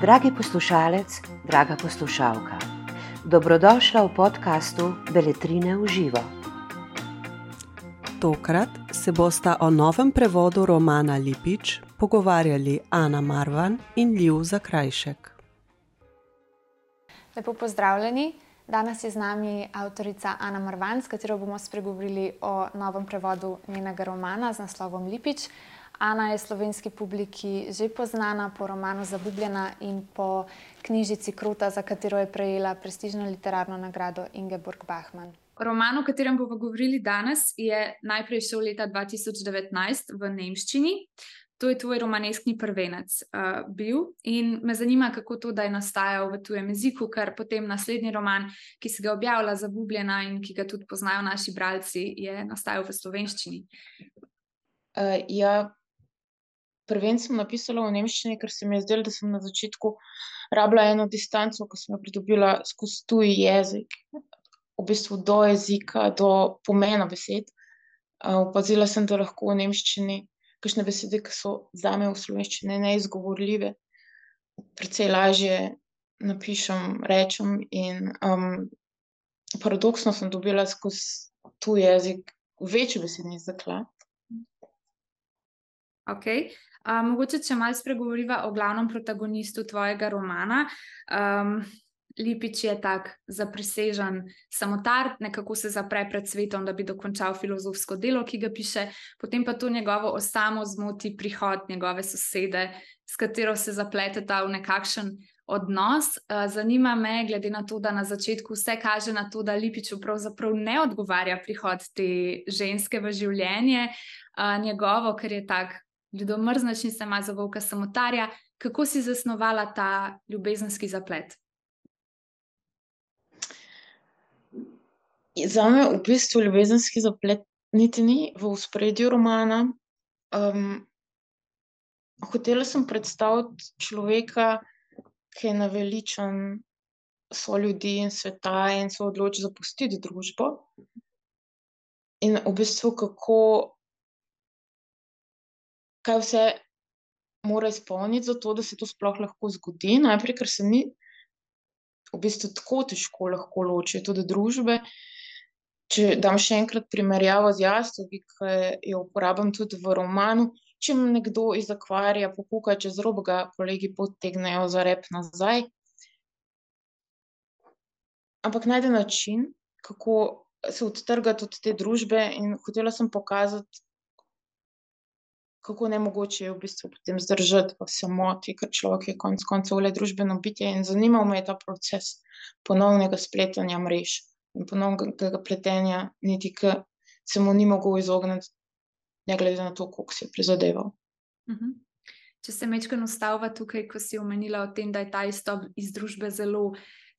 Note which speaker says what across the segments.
Speaker 1: Dragi poslušalec, draga poslušalka, dobrodošla v podkastu Beletrine v živo.
Speaker 2: Tokrat se bosta o novem prevodu romana Lipič pogovarjali Ana Marvan in Ljuv Zakrajšek.
Speaker 3: Lepo pozdravljeni. Danes je z nami avtorica Ana Marvan, s katero bomo spregovorili o novem prevodu njenega romana z naslovom Lipič. Ana je slovenski publiki že poznana po romanu Zabubljena in po knjižici Kruta, za katero je prejela prestižno literarno nagrado Ingeborg Bachmann. Roman, o katerem bomo govorili danes, je najprej šel leta 2019 v Nemščini. To je tvoj romaneskni prvenec uh, bil in me zanima, kako to, da je nastajal v tujem jeziku, ker potem naslednji roman, ki se ga objavlja, Zabubljena in ki ga tudi poznajo naši bralci, je nastajal v slovenščini.
Speaker 4: Uh, ja, prvenc sem napisala v nemščini, ker se mi je zdelo, da sem na začetku rabila eno distanco, ko sem jo pridobila skozi tuji jezik, v bistvu do jezika, do pomena besed. Opazila sem, da lahko v nemščini kakšne besede, ki so za me v slovenščini neizgovorljive, precej lažje napišem, rečem. In um, paradoksno sem dobila skozi tuji jezik večji besedni zaklad.
Speaker 3: Okay. Uh, mogoče, če malo spregovoriva o glavnem protagonistu tvojega romana. Um, Lipič je tak zaprisežen samotar, nekako se zapre pred svetom, da bi dokončal filozofsko delo, ki ga piše, potem pa to njegovo osamo zmoti prihod njegove sosede, s katero se zapleteta v nekakšen odnos. Uh, zanima me, glede na to, da na začetku vse kaže na to, da Lipiču pravzaprav ne odgovarja prihod te ženske v življenje, uh, njegovo, ker je tak ljudomrznač in se ima za volka samotarja. Kako si zasnovala ta ljubezenski zaplet?
Speaker 4: Za me v bistvu ljubezenski zaplet niti ni v spredju romana. Um, hotela sem predstaviti človeka, ki je naveličen so ljudi in sveta in se odloči zapustiti družbo. In v bistvu kako kaj vse mora izpolniti, zato da se to sploh lahko zgodi. Najprej, ker se ni v bistvu tako težko lahko ločiti tudi družbe. Če dam še enkrat primerjavo z jastogi, ki jo uporabljam tudi v romanu. Če mi nekdo iz akvarija pokuka čez rob, ga kolegi potegnejo za rep nazaj. Ampak najde način, kako se odtrgati od te družbe, in hotela sem pokazati, kako ne mogoče je v bistvu potem zdržati v samoti, ker človek je konec koncev le družbeno bitje. In zanimal me je ta proces ponovnega spletanja mrež in ponovnega pletenja, niti ki se mu ni mogel izogniti, ne glede na to, koliko si je prizadeval.
Speaker 3: Uh mhm. -huh. Če se mečkano stavlja tukaj, ko si omenila o tem, da je ta izstop iz družbe zelo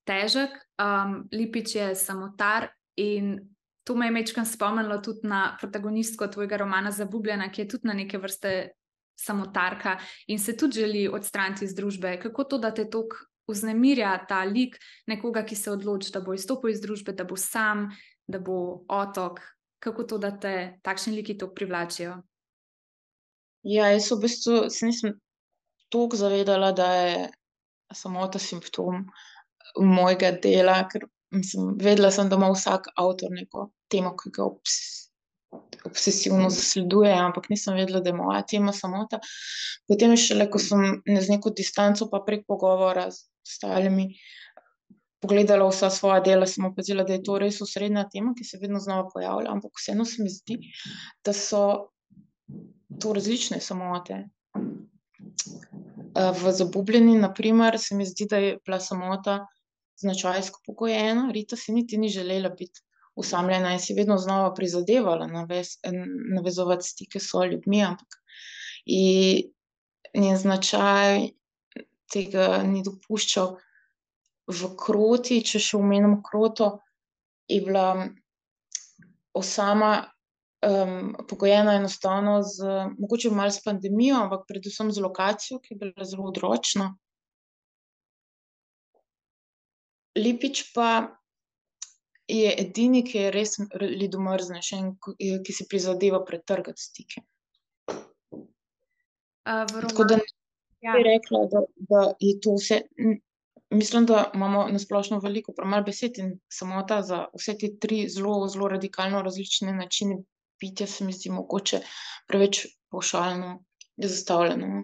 Speaker 3: težek, um, Lipič je samotar in to me je mečkam spomnilo tudi na protagonistko tvojega romana Zabubljena, ki je tudi na neke vrste samotarka in se tudi želi odstraniti iz družbe. Kako to, da te tok vznemirja ta lik nekoga, ki se odloči, da bo izstopil iz družbe, da bo sam, da bo otok. Kako to, da te takšni liki tok privlačijo?
Speaker 4: Ja, jaz v bistvu se nisem toliko zavedala, da je samo ta simptom mojega dela, ker Mislim, vedela sem, da ima vsak avtor neko temo, ki ga obs obsesivno zasleduje, ampak nisem vedela, da je moja tema samota. Potem, šele, ko sem z neko distanco, pa prek pogovora z ostalimi, pogledala vsa svoja dela, sem opazila, da je to res osrednja tema, ki se vedno znova pojavlja. Ampak vseeno se mi zdi, da so to različne samote. V Zabubljeni, naprimer, se mi zdi, da je bila samota značajsko pogojena. Rita si niti ni želela biti usamljena in si vedno znova prizadevala navez, navezovati stike s ljudmi, ampak njen značaj tega ni dopuščal. V kroti, če še omenim kroto, je bila osama um, pogojena enostavno z, mogoče malo s pandemijo, ampak predvsem z lokacijo, ki je bila zelo odročna. Lipič pa je edini, ki je res ljudomrznejši in ki si prizadeva pretrgati stike.
Speaker 3: uh,
Speaker 4: Tako da ne bi rekla, da, da je to vse. Mislim, da imamo na splošno veliko premalo besed in samota za vse te tri zelo, zelo radikalno različne načine pitja se mi zdi mogoče preveč pavšalno zastavljeno.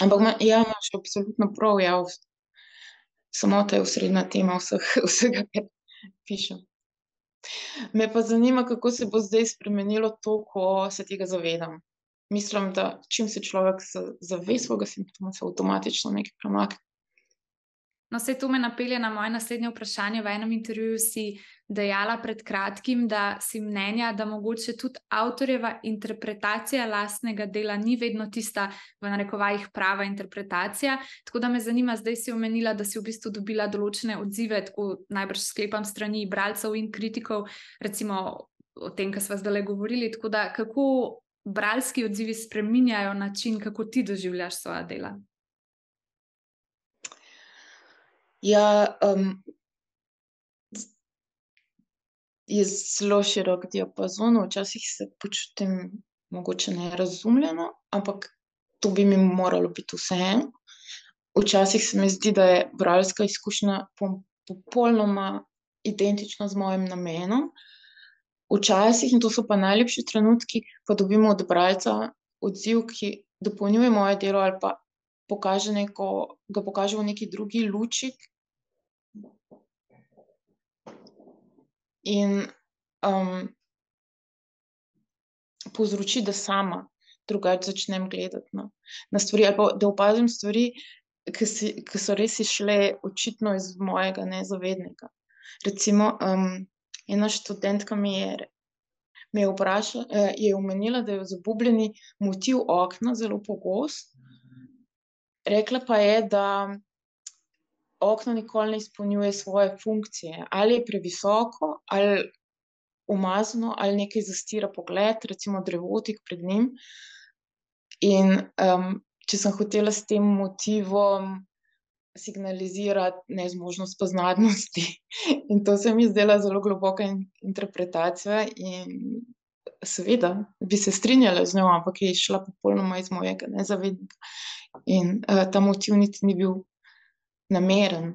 Speaker 4: Ampak ja, imaš absolutno prav, ja, samota je osrednja tema vseh, vsega, kar pišem. Me pa zanima, kako se bo zdaj spremenilo to, ko se tega zavedam. Mislim, da čim se človek za- zave svojega simptoma, se avtomatično nekaj premakne.
Speaker 3: No, vse to me napelje na moje naslednje vprašanje. V enem intervjuju si dejala pred kratkim, da si mnenja, da mogoče tudi avtorjeva interpretacija lastnega dela ni vedno tista, v narekovajih, prava interpretacija. Tako da me zanima, zdaj si omenila, da si v bistvu dobila določene odzive, tako najbrž sklepam strani bralcev in kritikov, recimo o tem, kar smo zdaj govorili. Tako da kako bralski odzivi spreminjajo način, kako ti doživljaš svoja dela?
Speaker 4: Ja, um, je zelo širok diapazon, včasih se počutim mogoče nerazumljeno, ampak to bi mi moralo biti vseeno. Včasih se mi zdi, da je bralska izkušnja popolnoma identična z mojim namenom. Včasih, in to so pa najlepši trenutki, pa dobimo od bralca odziv, ki dopolnjuje moje delo ali pa pokaže neko, ga pokaže v neki drugi luči. In um, povzroči, da sama drugače začnem gledati na, na stvari, ali pa da opazim stvari, ki, si, ki so res išle očitno iz mojega nezavednega. Recimo, um, ena študentka mi je, me je vprašala, eh, je omenila, da je zabubljeni motiv okna zelo pogost. Rekla pa je, da okno nikoli ne izpolnjuje svoje funkcije, ali je previsoko, ali umazano, ali nekaj zastira pogled, recimo drevo tik pred njim. In um, če sem hotela s tem motivom signalizirati nezmožnost poznatnosti, in to se mi je zdela zelo globoka in, interpretacija. In seveda bi se strinjala z njo, ampak je šla popolnoma iz mojega nezavednega. In uh, ta motiv niti ni bil nameren,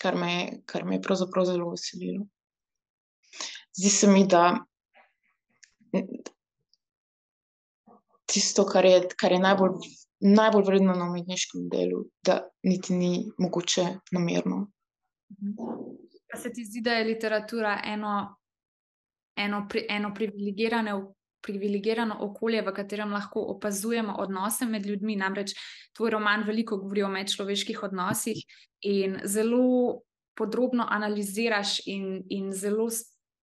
Speaker 4: kar me, kar me je pravzaprav zelo veselilo. Zdi se mi, da tisto, kar je, kar je najbolj, najbolj vredno na umetniškem delu, da niti ni mogoče namerno.
Speaker 3: Pa se ti zdi, da je literatura eno, eno, pri, eno privilegirano, privilegirano okolje, v katerem lahko opazujemo odnose med ljudmi? Namreč tvoj roman veliko govori o medčloveških odnosih in zelo podrobno analiziraš in, in zelo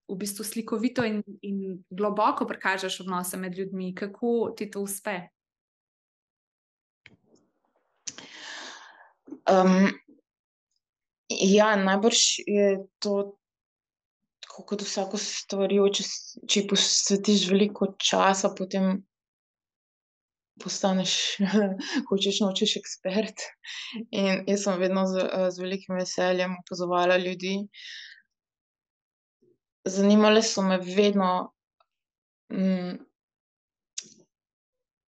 Speaker 3: v bistvu slikovito in, in globoko prikažeš odnose med ljudmi. Kako ti to uspe?
Speaker 4: Um, ja, najbrž je to tako kot vsako stvari, če, če posvetiš veliko časa, potem postaneš, hočeš nočeš ekspert. In jaz sem vedno z, z velikim veseljem opazovala ljudi. Zanimale so me vedno mm,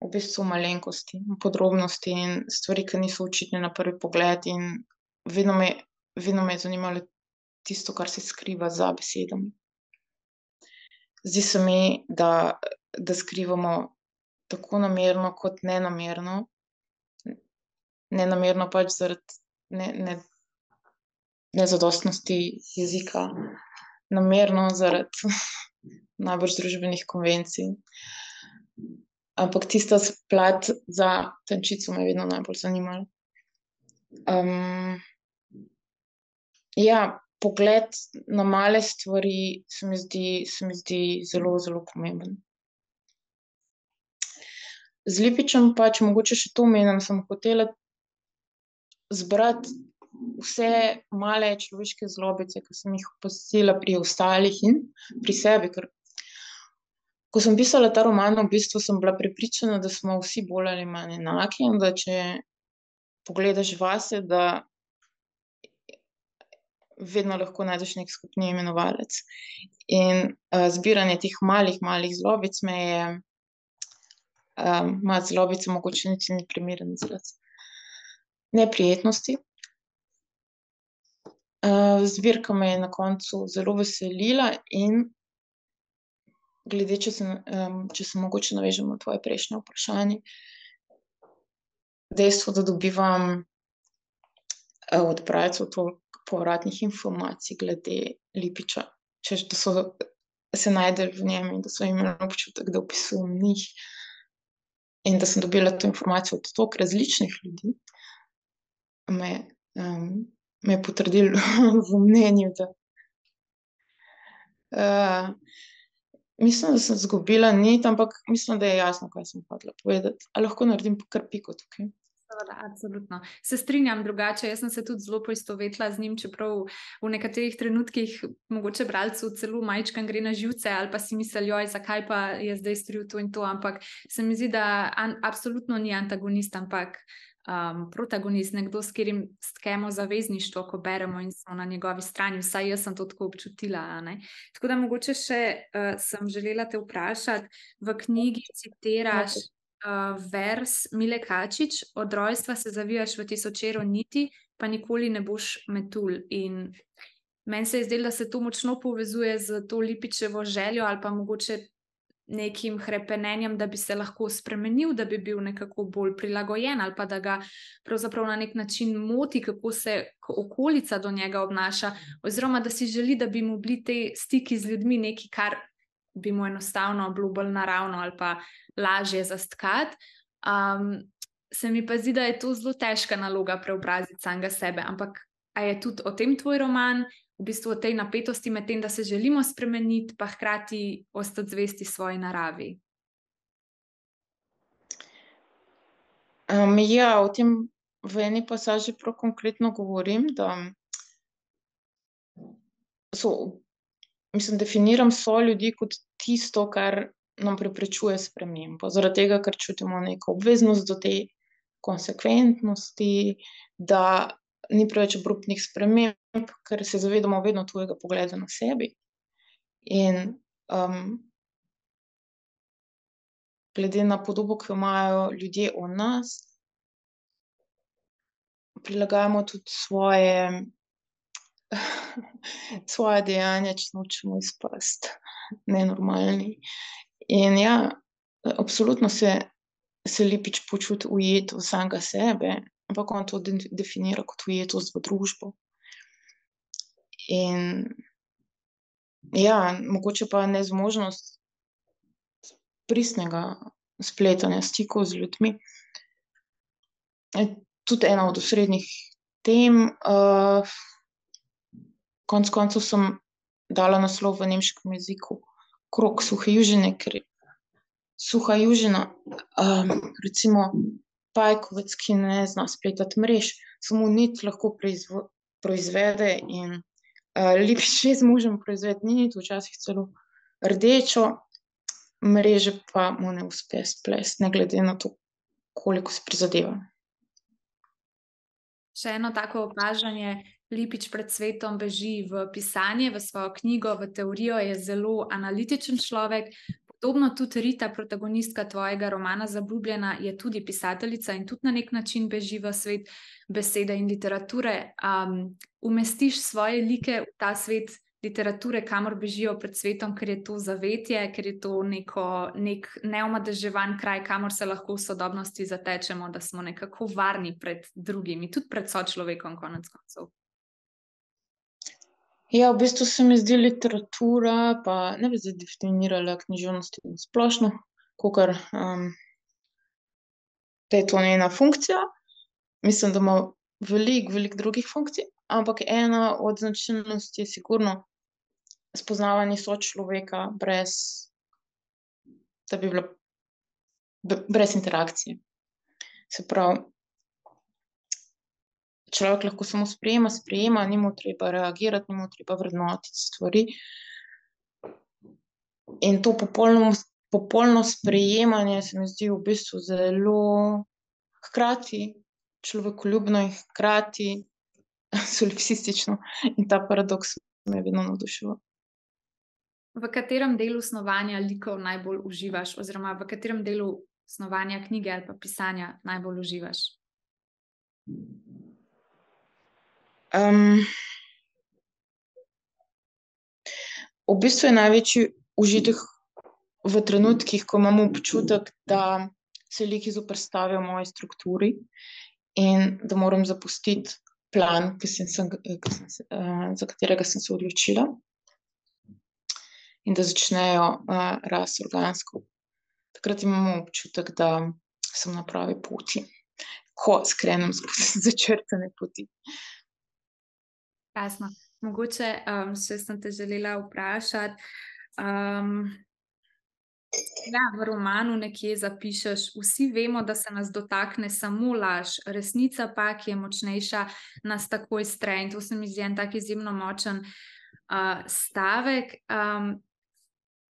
Speaker 4: v bistvu malenkosti, podrobnosti in stvari, ki niso očitne na prvi pogled. In vedno me, vedno me je zanimalo tisto, kar se skriva za besedami. Zdi se mi, da, da skrivamo tako namerno, kot nenamerno. Nenamerno pač zaradi ne, ne, nezadostnosti jezika, namerno zaradi najbrž družbenih konvencij. Ampak tista plat za tančico me je vedno najbolj zanimala. Um, ja, pogled na male stvari se mi zdi, se mi zdi zelo, zelo pomemben. Z Lipičem pač mogoče še to menim, sem hotela zbrati vse male človeške zlobice, ki sem jih opazila pri ostalih in pri sebi. Ker ko sem pisala ta roman, v bistvu sem bila prepričana, da smo vsi bolj ali manj enaki in da če pogledaš vase, da vedno lahko najdeš nek skupni imenovalec. In uh, zbiranje teh malih, malih zlobic me je Um, Ma zlobice, mogoče niti ni primeren izraz. Neprijetnosti. Uh, zbirka me je na koncu zelo veselila, in glede, če se, um, če se mogoče navežem na tvoje prejšnje vprašanje. Dejstvo, da dobivam od bralcev toliko povratnih informacij glede Lipiča, češ, da so se najdel v njem in da so imeli občutek, da opisujem njih. In da sem dobila to informacijo od toliko različnih ljudi, me, um, me je potrdil v mnenju, da uh, mislim, da sem izgubila nit, ampak mislim, da je jasno, kaj sem hotela povedati. Ali lahko naredim kar piko tukaj?
Speaker 3: Seveda, absolutno. Se strinjam drugače. Jaz sem se tudi zelo poistovetila z njim, čeprav v nekaterih trenutkih mogoče bralcu celo majčkam gre na živce ali pa si mislijo, zakaj pa je zdaj storil to in to. Ampak se mi zdi, da an, absolutno ni antagonist, ampak um, protagonist, nekdo, s katerim stkemo zavezništvo, ko beremo in smo na njegovi strani. Vsaj jaz sem to tako občutila. Tako da mogoče še uh, sem želela te vprašati, v knjigi citiraš. Uh, vers Mile Kačič, od rojstva se zavijaš v tisočero niti, pa nikoli ne boš metul. In meni se je zdelo, da se to močno povezuje z to lipičevo željo ali pa mogoče nekim krepenjem, da bi se lahko spremenil, da bi bil nekako bolj prilagojen ali pa da ga pravzaprav na nek način moti, kako se okolica do njega obnaša, oziroma da si želi, da bi mu bili te stiki z ljudmi nekaj, kar bi mu enostavno bilo bolj naravno ali pa lažje zastkati. Um, se mi pa zdi, da je to zelo težka naloga preobraziti samega sebe. Ampak je tudi o tem tvoj roman, v bistvu o tej napetosti med tem, da se želimo spremeniti, pa hkrati ostati zvesti svoji naravi.
Speaker 4: Um, ja, o tem v eni pasaži prav konkretno govorim, da so mislim, definiram so ljudi kot tisto, kar nam preprečuje spremembo. Zaradi tega, ker čutimo neko obveznost do te konsekventnosti, da ni preveč obrupnih sprememb, ker se zavedamo vedno tujega pogleda na sebi. In um, glede na podobo, ki jo imajo ljudje o nas, prilagajamo tudi svoje svoje dejanja, če nočemo izpasti nenormalni. In ja, absolutno se, se Lipič počuti ujet v samega sebe, ampak on to definira kot ujetost v družbo. In ja, mogoče pa nezmožnost pristnega spletanja stikov z ljudmi. Tudi ena od osrednjih tem. Uh, konec koncev sem dala naslov v nemškem jeziku, krok suhe južine, ker suha južina, um, recimo pajkovec, ki ne zna spletati mrež, samo nit lahko proizvo, proizvede in uh, lep še z možem proizvede nit, včasih celo rdečo, mreže pa mu ne uspe splesti, ne glede na to, koliko se prizadeva.
Speaker 3: Še eno tako opažanje, Lipič pred svetom beži v pisanje, v svojo knjigo, v teorijo, je zelo analitičen človek. Podobno tudi Rita, protagonistka tvojega romana Zabljubljena, je tudi pisateljica in tudi na nek način beži v svet besede in literature. Um, umestiš svoje like v ta svet literature, kamor bežijo pred svetom, ker je to zavetje, ker je to neko, nek neomadeževan kraj, kamor se lahko v sodobnosti zatečemo, da smo nekako varni pred drugimi, tudi pred sočlovekom, konec koncev.
Speaker 4: Ja, v bistvu se mi zdi literatura, pa ne bi zdaj definirala književnosti na splošno, kot um, da je to njena funkcija. Mislim, da ima veliko, veliko drugih funkcij, ampak ena od značilnosti je sigurno spoznavanje sočloveka, brez da bi bila brez interakcije. Se pravi, človek lahko samo sprejema, sprejema, ni mu treba reagirati, ni mu treba vrednotiti stvari. In to popolno, popolno sprejemanje se mi zdi v bistvu zelo hkrati človekoljubno in hkrati solipsistično. In ta paradoks me vedno navdušuje.
Speaker 3: V katerem delu snovanja likov najbolj uživaš, oziroma v katerem delu snovanja knjige ali pa pisanja najbolj uživaš?
Speaker 4: Um, v bistvu je največji užitek v trenutkih, ko imamo občutek, da se liki zoprstavijo moji strukturi in da moram zapustiti plan, ki sem, sem, ki sem, uh, za katerega sem se odločila, in da začnejo uh, rasti organsko. Takrat imamo občutek, da sem na pravi poti, ko skrenem skozi začrtane poti.
Speaker 3: Jasno. Mogoče um, še sem te želela vprašati. Um, Ja, v romanu nekje zapišeš, vsi vemo, da se nas dotakne samo laž, resnica pa, ki je močnejša, nas takoj stre. In to se mi zdi en tak izjemno močen uh, stavek. Um,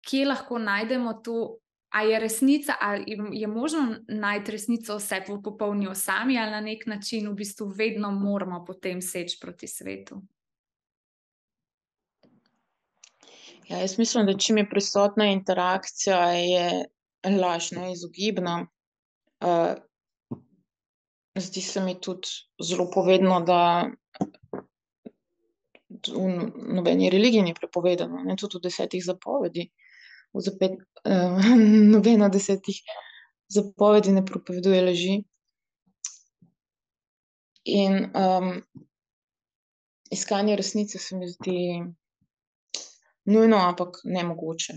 Speaker 3: kje lahko najdemo to, a je resnica, ali je možno najti resnico vse v popolni osami, ali na nek način v bistvu vedno moramo potem seči proti svetu.
Speaker 4: Ja, jaz mislim, da čim je prisotna interakcija, je laž neizogibna. Uh, zdi se mi tudi zelo povedno, da v nobeni religiji ni prepovedano, ne tudi v desetih zapovedi. Zapet, uh, nobena desetih zapovedi ne prepoveduje laži. In um, iskanje resnice se mi zdi nujno, ampak ne mogoče.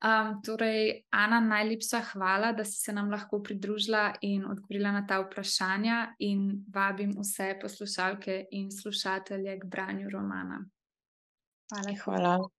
Speaker 3: Um, torej, Ana, najlepša hvala, da si se nam lahko pridružila in odgovorila na ta vprašanja, in vabim vse poslušalke in slušatelje k branju romana.
Speaker 4: Hvala. hvala.